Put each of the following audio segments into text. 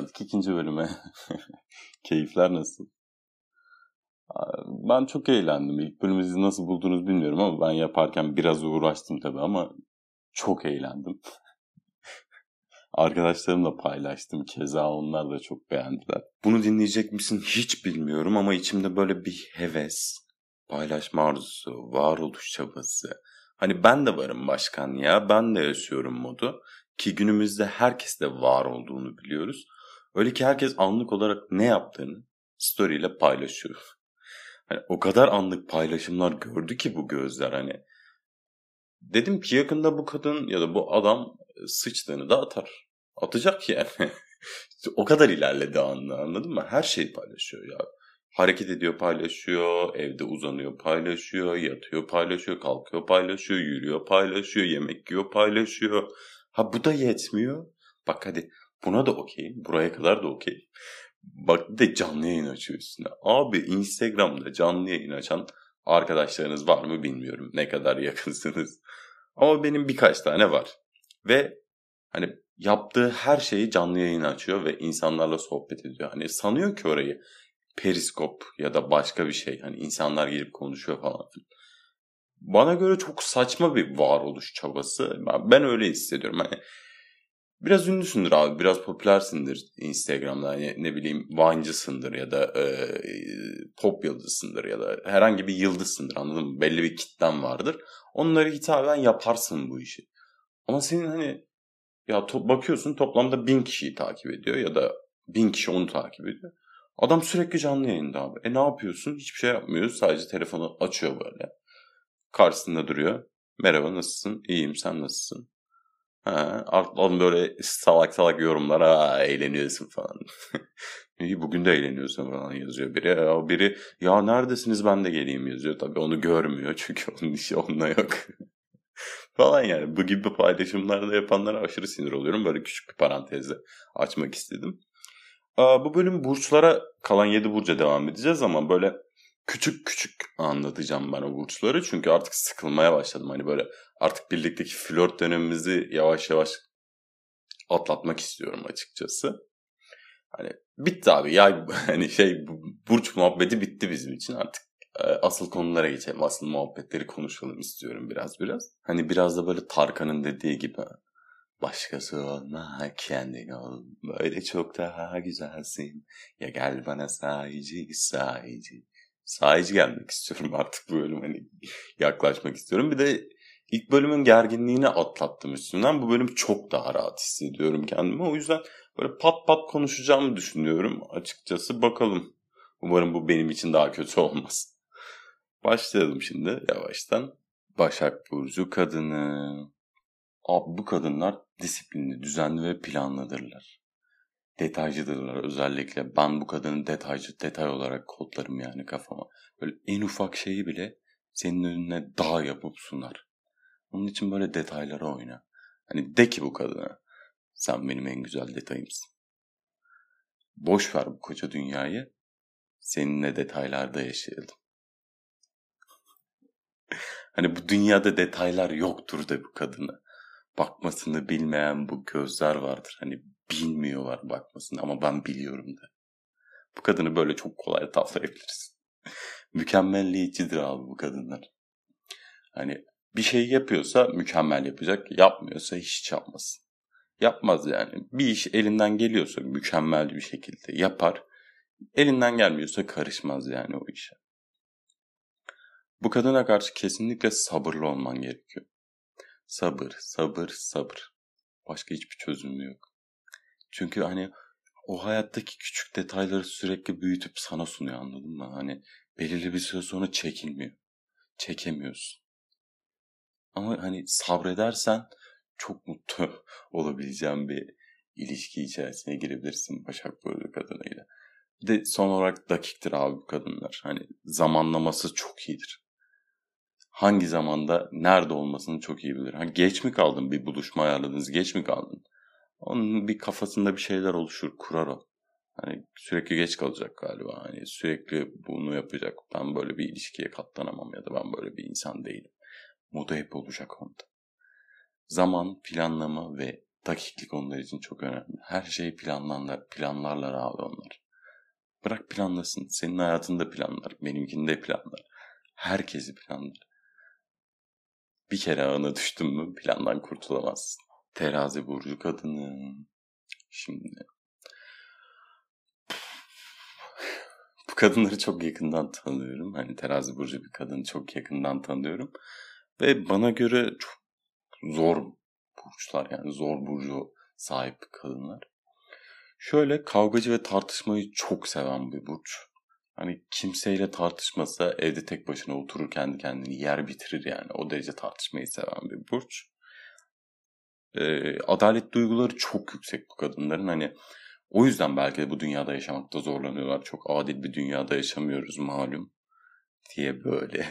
Geldik ikinci bölüme. Keyifler nasıl? Ben çok eğlendim. İlk bölümü siz nasıl buldunuz bilmiyorum ama ben yaparken biraz uğraştım tabii ama çok eğlendim. Arkadaşlarımla paylaştım. Keza onlar da çok beğendiler. Bunu dinleyecek misin hiç bilmiyorum ama içimde böyle bir heves, paylaşma arzusu, varoluş çabası. Hani ben de varım başkan ya, ben de yaşıyorum modu. Ki günümüzde herkes de var olduğunu biliyoruz. Öyle ki herkes anlık olarak ne yaptığını story ile paylaşıyor. Hani o kadar anlık paylaşımlar gördü ki bu gözler hani. Dedim ki yakında bu kadın ya da bu adam sıçtığını da atar. Atacak yani. o kadar ilerledi anlı anladın mı? Her şeyi paylaşıyor ya. Hareket ediyor paylaşıyor, evde uzanıyor paylaşıyor, yatıyor paylaşıyor, kalkıyor paylaşıyor, yürüyor paylaşıyor, yemek yiyor paylaşıyor. Ha bu da yetmiyor. Bak hadi buna da okey. Buraya kadar da okey. Bak de canlı yayın açıyor üstüne. Abi Instagram'da canlı yayın açan arkadaşlarınız var mı bilmiyorum. Ne kadar yakınsınız. Ama benim birkaç tane var. Ve hani yaptığı her şeyi canlı yayın açıyor ve insanlarla sohbet ediyor. Hani sanıyor ki orayı periskop ya da başka bir şey. Hani insanlar girip konuşuyor falan bana göre çok saçma bir varoluş çabası. Ben öyle hissediyorum. Hani biraz ünlüsündür abi, biraz popülersindir Instagram'da. Hani ne bileyim Vine'cısındır ya da e, pop yıldızsındır ya da herhangi bir yıldızsındır anladın mı? Belli bir kitlen vardır. Onları hitaben yaparsın bu işi. Ama senin hani ya to- bakıyorsun toplamda bin kişiyi takip ediyor ya da bin kişi onu takip ediyor. Adam sürekli canlı yayında abi. E ne yapıyorsun? Hiçbir şey yapmıyor. Sadece telefonu açıyor böyle karşısında duruyor. Merhaba nasılsın? İyiyim sen nasılsın? Ha, alttan böyle salak salak yorumlar. Aa, eğleniyorsun falan. İyi bugün de eğleniyorsun falan yazıyor biri. Ya, biri ya neredesiniz ben de geleyim yazıyor. Tabii onu görmüyor çünkü onun işi onunla yok. falan yani. Bu gibi paylaşımlarda yapanlara aşırı sinir oluyorum. Böyle küçük bir parantezle açmak istedim. Aa, bu bölüm burçlara kalan 7 burca devam edeceğiz ama böyle küçük küçük anlatacağım ben o burçları. Çünkü artık sıkılmaya başladım. Hani böyle artık birlikteki flört dönemimizi yavaş yavaş atlatmak istiyorum açıkçası. Hani bitti abi ya hani şey burç muhabbeti bitti bizim için artık e, asıl konulara geçelim. Asıl muhabbetleri konuşalım istiyorum biraz biraz. Hani biraz da böyle Tarkan'ın dediği gibi başkası olma kendin ol. Böyle çok daha güzelsin. Ya gel bana sahici sahici sahici gelmek istiyorum artık bu bölüm hani yaklaşmak istiyorum. Bir de ilk bölümün gerginliğini atlattım üstünden. Bu bölüm çok daha rahat hissediyorum kendimi. O yüzden böyle pat pat konuşacağımı düşünüyorum açıkçası. Bakalım. Umarım bu benim için daha kötü olmaz. Başlayalım şimdi yavaştan. Başak Burcu kadını. Abi bu kadınlar disiplinli, düzenli ve planlıdırlar detaycıdırlar özellikle. Ben bu kadını detaycı, detay olarak kodlarım yani kafama. Böyle en ufak şeyi bile senin önüne dağ yapıp sunar. Onun için böyle detaylara oyna. Hani de ki bu kadına sen benim en güzel detayımsın. Boş ver bu koca dünyayı. Seninle detaylarda yaşayalım. hani bu dünyada detaylar yoktur de bu kadına. Bakmasını bilmeyen bu gözler vardır. Hani bilmiyorlar bakmasını ama ben biliyorum da. Bu kadını böyle çok kolay tavlayabiliriz. Mükemmelliyetçidir abi bu kadınlar. Hani bir şey yapıyorsa mükemmel yapacak. Yapmıyorsa hiç yapmasın. Yapmaz yani. Bir iş elinden geliyorsa mükemmel bir şekilde yapar. Elinden gelmiyorsa karışmaz yani o işe. Bu kadına karşı kesinlikle sabırlı olman gerekiyor. Sabır, sabır, sabır. Başka hiçbir çözümü yok. Çünkü hani o hayattaki küçük detayları sürekli büyütüp sana sunuyor anladın mı? Hani belirli bir süre sonra çekilmiyor. Çekemiyorsun. Ama hani sabredersen çok mutlu olabileceğin bir ilişki içerisine girebilirsin Başak Burcu kadınıyla. Bir de son olarak dakiktir abi bu kadınlar. Hani zamanlaması çok iyidir. Hangi zamanda nerede olmasını çok iyi bilir. Hani geç mi kaldın bir buluşma ayarladınız geç mi kaldın? Onun bir kafasında bir şeyler oluşur, kurar o. Hani sürekli geç kalacak galiba. Hani sürekli bunu yapacak. Ben böyle bir ilişkiye katlanamam ya da ben böyle bir insan değilim. Moda hep olacak onda. Zaman, planlama ve Dakiklik onlar için çok önemli. Her şeyi planlarlar, planlarlar abi onlar. Bırak planlasın. Senin hayatında planlar. Benimkinde planlar. Herkesi planlar. Bir kere ağına düştün mü plandan kurtulamazsın. Terazi burcu kadını. Şimdi bu kadınları çok yakından tanıyorum. Hani terazi burcu bir kadını çok yakından tanıyorum. Ve bana göre çok zor burçlar yani zor burcu sahip kadınlar. Şöyle kavgacı ve tartışmayı çok seven bir burç. Hani kimseyle tartışmasa evde tek başına oturur kendi kendini yer bitirir yani. O derece tartışmayı seven bir burç. Ee, adalet duyguları çok yüksek bu kadınların. Hani o yüzden belki de bu dünyada yaşamakta zorlanıyorlar. Çok adil bir dünyada yaşamıyoruz malum diye böyle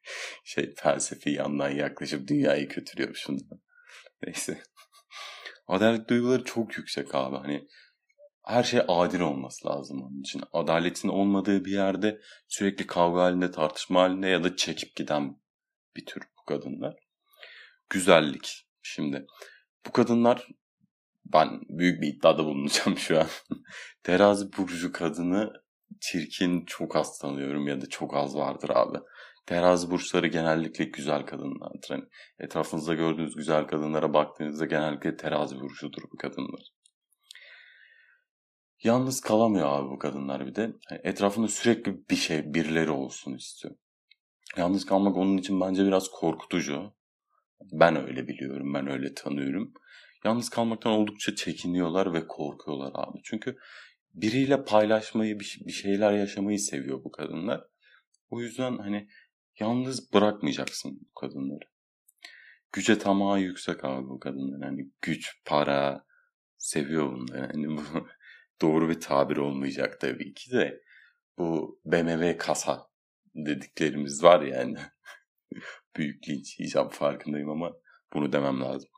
şey felsefi yandan yaklaşıp dünyayı kötülüyormuşum. Neyse. Adalet duyguları çok yüksek abi. Hani her şey adil olması lazım onun için. Adaletin olmadığı bir yerde sürekli kavga halinde, tartışma halinde ya da çekip giden bir tür bu kadınlar. Güzellik. Şimdi bu kadınlar ben büyük bir iddiada bulunacağım şu an. Terazi burcu kadını çirkin çok az tanıyorum ya da çok az vardır abi. Terazi burçları genellikle güzel kadınlardır. Hani etrafınızda gördüğünüz güzel kadınlara baktığınızda genellikle terazi burcudur bu kadınlar. Yalnız kalamıyor abi bu kadınlar bir de. Yani etrafında sürekli bir şey, birileri olsun istiyor. Yalnız kalmak onun için bence biraz korkutucu. Ben öyle biliyorum, ben öyle tanıyorum. Yalnız kalmaktan oldukça çekiniyorlar ve korkuyorlar abi. Çünkü biriyle paylaşmayı, bir şeyler yaşamayı seviyor bu kadınlar. O yüzden hani yalnız bırakmayacaksın bu kadınları. Güce tamahı yüksek abi bu kadınlar. Hani güç, para seviyor bunları. Hani bu doğru bir tabir olmayacak tabii ki de. Bu BMW kasa dediklerimiz var yani. Büyük linç yiyeceğim farkındayım ama bunu demem lazım.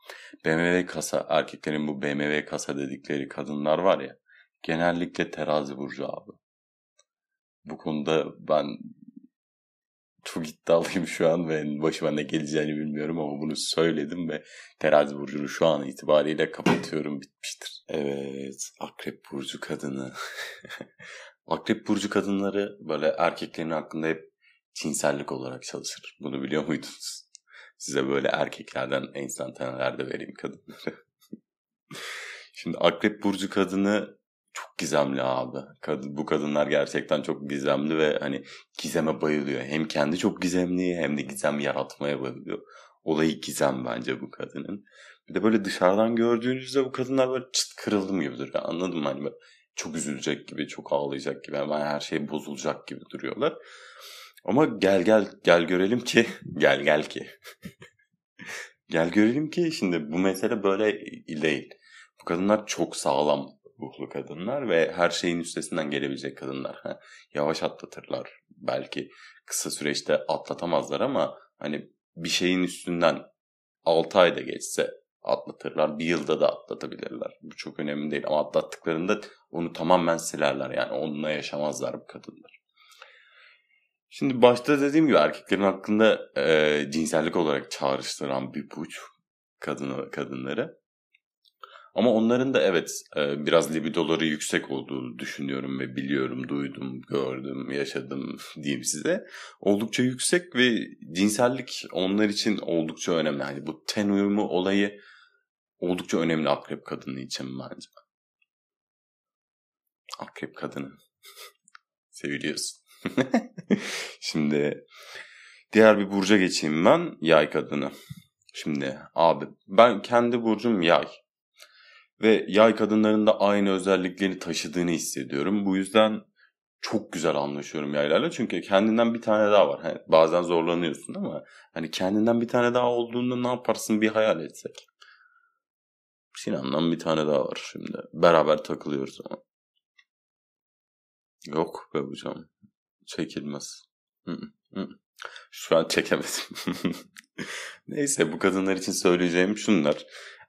BMW kasa, erkeklerin bu BMW kasa dedikleri kadınlar var ya. Genellikle terazi burcu abi. Bu konuda ben çok iddialıyım şu an ve başıma ne geleceğini bilmiyorum ama bunu söyledim ve terazi burcunu şu an itibariyle kapatıyorum bitmiştir. Evet akrep burcu kadını. akrep burcu kadınları böyle erkeklerin hakkında hep cinsellik olarak çalışır. Bunu biliyor muydunuz? Size böyle erkeklerden enstantaneler de vereyim kadınları. Şimdi akrep burcu kadını çok gizemli abi. Kadın, bu kadınlar gerçekten çok gizemli ve hani gizeme bayılıyor. Hem kendi çok gizemli hem de gizem yaratmaya bayılıyor. Olayı gizem bence bu kadının. Bir de böyle dışarıdan gördüğünüzde bu kadınlar böyle çıt kırıldım gibi duruyor. Anladın mı? Hani çok üzülecek gibi, çok ağlayacak gibi, hemen her şey bozulacak gibi duruyorlar. Ama gel gel gel görelim ki, gel gel ki. gel görelim ki şimdi bu mesele böyle değil. Bu kadınlar çok sağlam ruhlu kadınlar ve her şeyin üstesinden gelebilecek kadınlar. Ha, yavaş atlatırlar. Belki kısa süreçte atlatamazlar ama hani bir şeyin üstünden 6 ayda geçse atlatırlar. Bir yılda da atlatabilirler. Bu çok önemli değil ama atlattıklarında onu tamamen silerler. Yani onunla yaşamazlar bu kadınlar. Şimdi başta dediğim gibi erkeklerin hakkında e, cinsellik olarak çağrıştıran bir puç kadını, kadınları. Ama onların da evet e, biraz libidoları yüksek olduğunu düşünüyorum ve biliyorum, duydum, gördüm, yaşadım diyeyim size. Oldukça yüksek ve cinsellik onlar için oldukça önemli. Yani bu ten uyumu olayı oldukça önemli akrep kadını için bence. Akrep kadını. Seviliyorsun. Şimdi diğer bir burca geçeyim ben. Yay kadını. Şimdi abi ben kendi burcum yay ve yay kadınların da aynı özellikleri taşıdığını hissediyorum. Bu yüzden çok güzel anlaşıyorum yaylarla. Çünkü kendinden bir tane daha var. Hani bazen zorlanıyorsun ama hani kendinden bir tane daha olduğunda ne yaparsın bir hayal etsek. Sinan'dan bir tane daha var şimdi. Beraber takılıyoruz ama. Yok be hocam. Çekilmez. Şu an çekemedim. Neyse bu kadınlar için söyleyeceğim şunlar.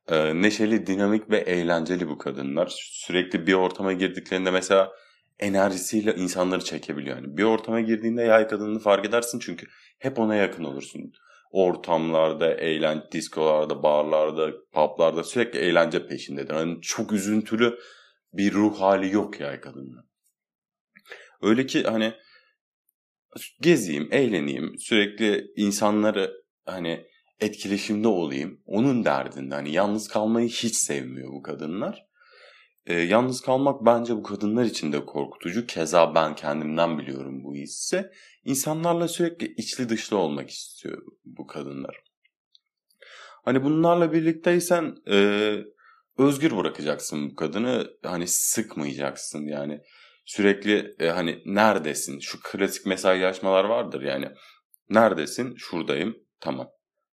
Ee, neşeli, dinamik ve eğlenceli bu kadınlar. Sürekli bir ortama girdiklerinde mesela enerjisiyle insanları çekebiliyor. Yani bir ortama girdiğinde yay kadınını fark edersin çünkü hep ona yakın olursun. ortamlarda, eğlence, diskolarda, barlarda, publarda sürekli eğlence peşindedir. Hani çok üzüntülü bir ruh hali yok ya kadının. Öyle ki hani gezeyim, eğleneyim, sürekli insanları hani etkileşimde olayım. Onun derdinde hani yalnız kalmayı hiç sevmiyor bu kadınlar. E, yalnız kalmak bence bu kadınlar için de korkutucu. Keza ben kendimden biliyorum bu hissi. İnsanlarla sürekli içli dışlı olmak istiyor bu kadınlar. Hani bunlarla birlikteysen e, özgür bırakacaksın bu kadını. Hani sıkmayacaksın yani. Sürekli e, hani neredesin? Şu klasik mesajlaşmalar vardır yani. Neredesin? Şuradayım. Tamam.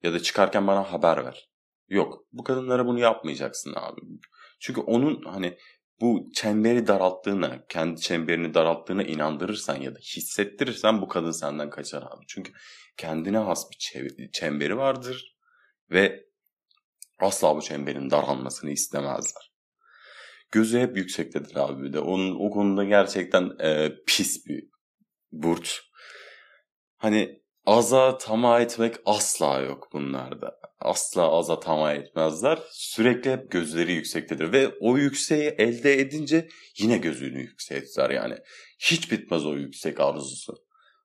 Ya da çıkarken bana haber ver. Yok. Bu kadınlara bunu yapmayacaksın abi. Çünkü onun hani bu çemberi daralttığına, kendi çemberini daralttığına inandırırsan ya da hissettirirsen bu kadın senden kaçar abi. Çünkü kendine has bir çemberi vardır ve asla bu çemberin daralmasını istemezler. Gözü hep yüksektedir abi de. Onun o konuda gerçekten e, pis bir burç. Hani aza tamah etmek asla yok bunlarda. Asla aza tamah etmezler. Sürekli hep gözleri yüksektedir. Ve o yükseği elde edince yine gözünü yükseltir yani. Hiç bitmez o yüksek arzusu.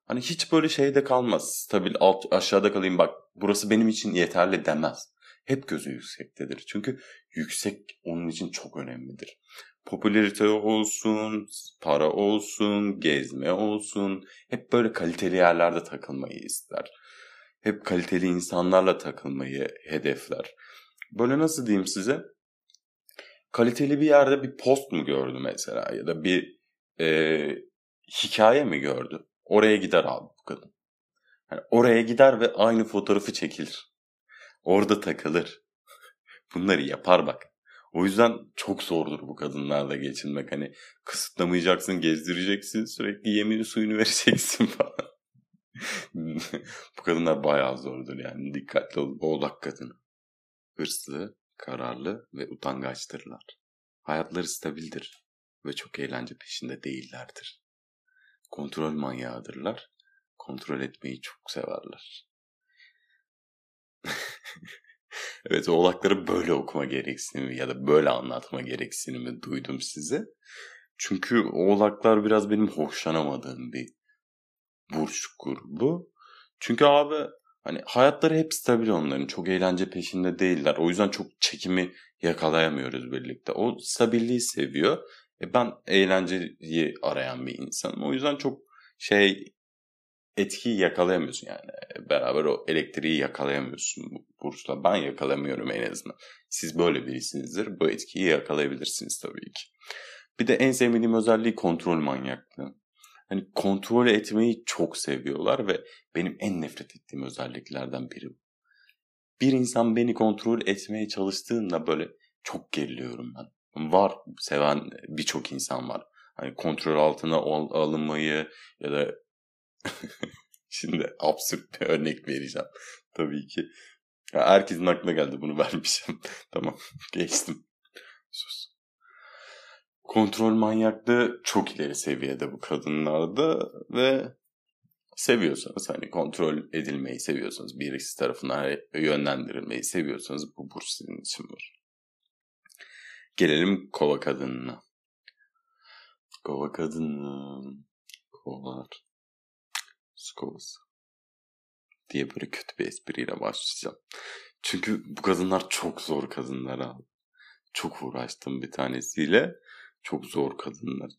Hani hiç böyle şeyde kalmaz. Stabil alt, aşağıda kalayım bak burası benim için yeterli demez. Hep gözü yüksektedir. Çünkü yüksek onun için çok önemlidir popülarite olsun, para olsun, gezme olsun hep böyle kaliteli yerlerde takılmayı ister. Hep kaliteli insanlarla takılmayı hedefler. Böyle nasıl diyeyim size? Kaliteli bir yerde bir post mu gördü mesela ya da bir e, hikaye mi gördü? Oraya gider abi bu kadın. Yani oraya gider ve aynı fotoğrafı çekilir. Orada takılır. Bunları yapar bak. O yüzden çok zordur bu kadınlarla geçinmek. Hani kısıtlamayacaksın, gezdireceksin, sürekli yemini suyunu vereceksin falan. bu kadınlar bayağı zordur yani. Dikkatli ol. Oğlak kadını. Hırslı, kararlı ve utangaçtırlar. Hayatları stabildir ve çok eğlence peşinde değillerdir. Kontrol manyağıdırlar. Kontrol etmeyi çok severler. Evet oğlakları böyle okuma gereksinimi ya da böyle anlatma gereksinimi duydum size. Çünkü oğlaklar biraz benim hoşlanamadığım bir burç grubu. Çünkü abi hani hayatları hep stabil onların. Çok eğlence peşinde değiller. O yüzden çok çekimi yakalayamıyoruz birlikte. O stabilliği seviyor. E ben eğlenceyi arayan bir insanım. O yüzden çok şey etkiyi yakalayamıyorsun yani. Beraber o elektriği yakalayamıyorsun bu burçla. Ben yakalamıyorum en azından. Siz böyle birisinizdir. Bu etkiyi yakalayabilirsiniz tabii ki. Bir de en sevmediğim özelliği kontrol manyaklığı. Hani kontrol etmeyi çok seviyorlar ve benim en nefret ettiğim özelliklerden biri bu. Bir insan beni kontrol etmeye çalıştığında böyle çok geriliyorum ben. Var seven birçok insan var. Hani kontrol altına alınmayı ya da Şimdi absürt bir örnek vereceğim. Tabii ki. Ya herkesin aklına geldi bunu vermişim. tamam geçtim. Sus. Kontrol manyaklığı çok ileri seviyede bu kadınlarda ve seviyorsanız hani kontrol edilmeyi seviyorsanız birisi tarafından yönlendirilmeyi seviyorsanız bu burç sizin için var. Gelelim kova kadınına. Kova kadını. Kovalar. Skovası. Diye böyle kötü bir espriyle başlayacağım. Çünkü bu kadınlar çok zor kadınlar abi. Çok uğraştım bir tanesiyle. Çok zor kadınlar.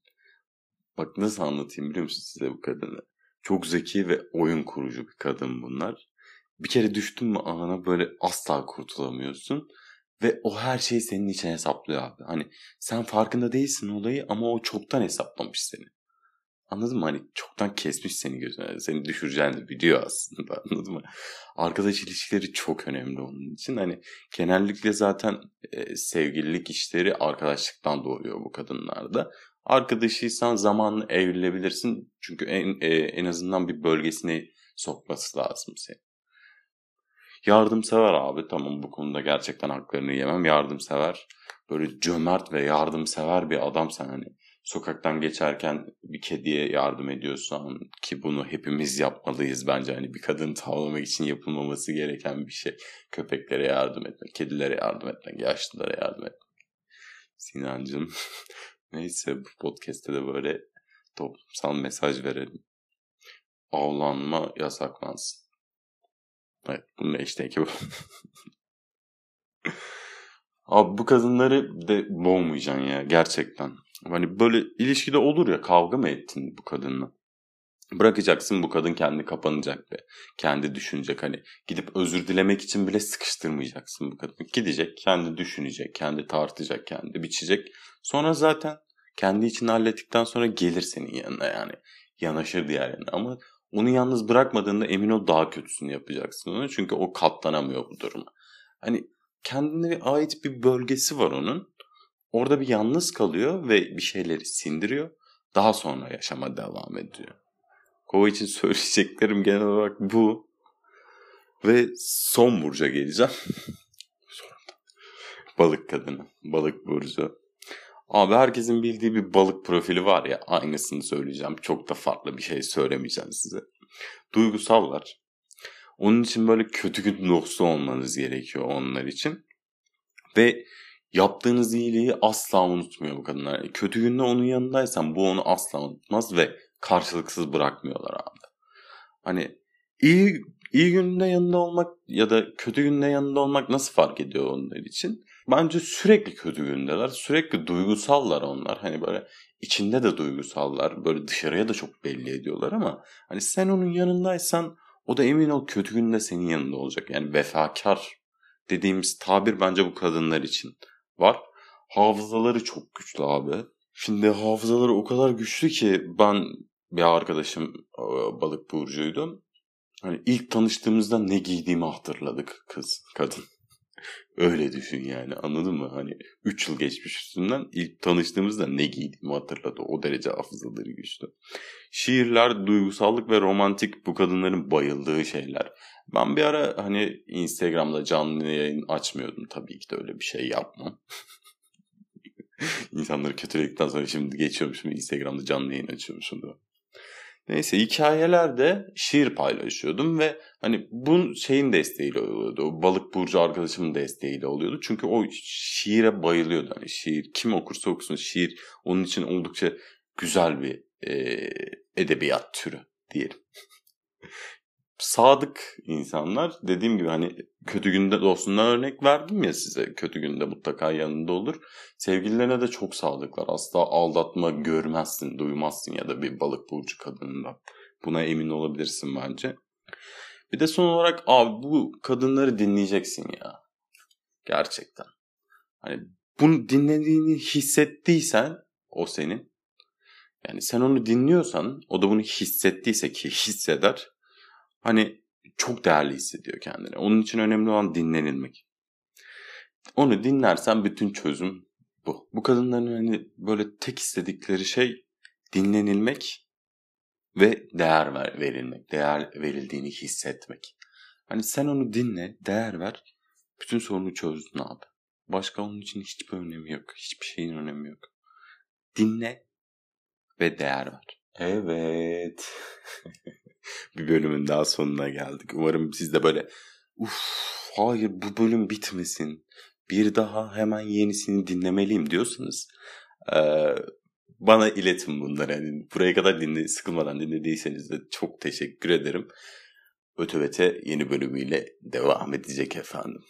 Bak nasıl anlatayım biliyor musun size bu kadını? Çok zeki ve oyun kurucu bir kadın bunlar. Bir kere düştün mü ağına böyle asla kurtulamıyorsun. Ve o her şeyi senin için hesaplıyor abi. Hani sen farkında değilsin olayı ama o çoktan hesaplamış seni. Anladın mı? Hani çoktan kesmiş seni gözüne. Seni düşüreceğini biliyor aslında. Anladın mı? Arkadaş ilişkileri çok önemli onun için. Hani genellikle zaten e, sevgililik işleri arkadaşlıktan doğuyor bu kadınlarda. Arkadaşıysan zamanla evrilebilirsin. Çünkü en, e, en azından bir bölgesine sokması lazım seni. Yardımsever abi tamam bu konuda gerçekten haklarını yemem. Yardımsever böyle cömert ve yardımsever bir adam sen hani sokaktan geçerken bir kediye yardım ediyorsan ki bunu hepimiz yapmalıyız bence hani bir kadın tavlamak için yapılmaması gereken bir şey. Köpeklere yardım etmek, kedilere yardım etmek, yaşlılara yardım etmek. Sinancım neyse bu podcast'te de böyle toplumsal mesaj verelim. Avlanma yasaklansın. Evet bunun eşteki bu. Abi bu kadınları de boğmayacaksın ya gerçekten. Hani böyle ilişkide olur ya kavga mı ettin bu kadınla? Bırakacaksın bu kadın kendi kapanacak ve kendi düşünecek hani gidip özür dilemek için bile sıkıştırmayacaksın bu kadını. Gidecek kendi düşünecek, kendi tartacak, kendi biçecek. Sonra zaten kendi için hallettikten sonra gelir senin yanına yani yanaşır diğer yanına ama onu yalnız bırakmadığında emin ol daha kötüsünü yapacaksın onu çünkü o katlanamıyor bu duruma. Hani kendine ait bir bölgesi var onun. Orada bir yalnız kalıyor ve bir şeyleri sindiriyor. Daha sonra yaşama devam ediyor. Kova için söyleyeceklerim genel olarak bu. Ve son burca geleceğim. balık kadını. Balık burcu. Abi herkesin bildiği bir balık profili var ya aynısını söyleyeceğim. Çok da farklı bir şey söylemeyeceğim size. Duygusallar. Onun için böyle kötü gün dostu olmanız gerekiyor onlar için. Ve yaptığınız iyiliği asla unutmuyor bu kadınlar. Kötü günde onun yanındaysan bu onu asla unutmaz ve karşılıksız bırakmıyorlar abi. Hani iyi iyi günde yanında olmak ya da kötü günde yanında olmak nasıl fark ediyor onlar için? Bence sürekli kötü gündeler. Sürekli duygusallar onlar. Hani böyle içinde de duygusallar. Böyle dışarıya da çok belli ediyorlar ama hani sen onun yanındaysan o da emin ol kötü günde senin yanında olacak. Yani vefakar dediğimiz tabir bence bu kadınlar için var. Hafızaları çok güçlü abi. Şimdi hafızaları o kadar güçlü ki ben bir arkadaşım e, balık burcuydu. Hani ilk tanıştığımızda ne giydiğimi hatırladık kız, kadın. Öyle düşün yani anladın mı? Hani 3 yıl geçmiş üstünden ilk tanıştığımızda ne giydiğimi hatırladı. O derece hafızaları güçlü. Şiirler, duygusallık ve romantik bu kadınların bayıldığı şeyler. Ben bir ara hani Instagram'da canlı yayın açmıyordum. Tabii ki de öyle bir şey yapmam. İnsanları kötüledikten sonra şimdi geçiyormuşum Instagram'da canlı yayın açıyormuşum da. Neyse hikayelerde şiir paylaşıyordum ve hani bu şeyin desteğiyle oluyordu. O balık burcu arkadaşımın desteğiyle oluyordu. Çünkü o şiire bayılıyordu. Hani şiir kim okursa okusun şiir onun için oldukça güzel bir e, edebiyat türü diyelim. Sadık insanlar dediğim gibi hani kötü günde dostundan örnek verdim ya size kötü günde mutlaka yanında olur. Sevgililerine de çok sadıklar. Asla aldatma görmezsin, duymazsın ya da bir balık burcu kadınından. Buna emin olabilirsin bence. Bir de son olarak abi bu kadınları dinleyeceksin ya. Gerçekten. Hani bunu dinlediğini hissettiysen o senin. Yani sen onu dinliyorsan o da bunu hissettiyse ki hisseder. Hani çok değerli hissediyor kendini. Onun için önemli olan dinlenilmek. Onu dinlersen bütün çözüm bu. Bu kadınların hani böyle tek istedikleri şey dinlenilmek ve değer ver, verilmek. Değer verildiğini hissetmek. Hani sen onu dinle, değer ver. Bütün sorunu çözdün abi. Başka onun için hiçbir önemi yok. Hiçbir şeyin önemi yok. Dinle ve değer ver. Evet. bir bölümün daha sonuna geldik. Umarım siz de böyle uf hayır bu bölüm bitmesin. Bir daha hemen yenisini dinlemeliyim diyorsanız ee, bana iletin bunları. Yani buraya kadar dinle, sıkılmadan dinlediyseniz de çok teşekkür ederim. Ötövete yeni bölümüyle devam edecek efendim.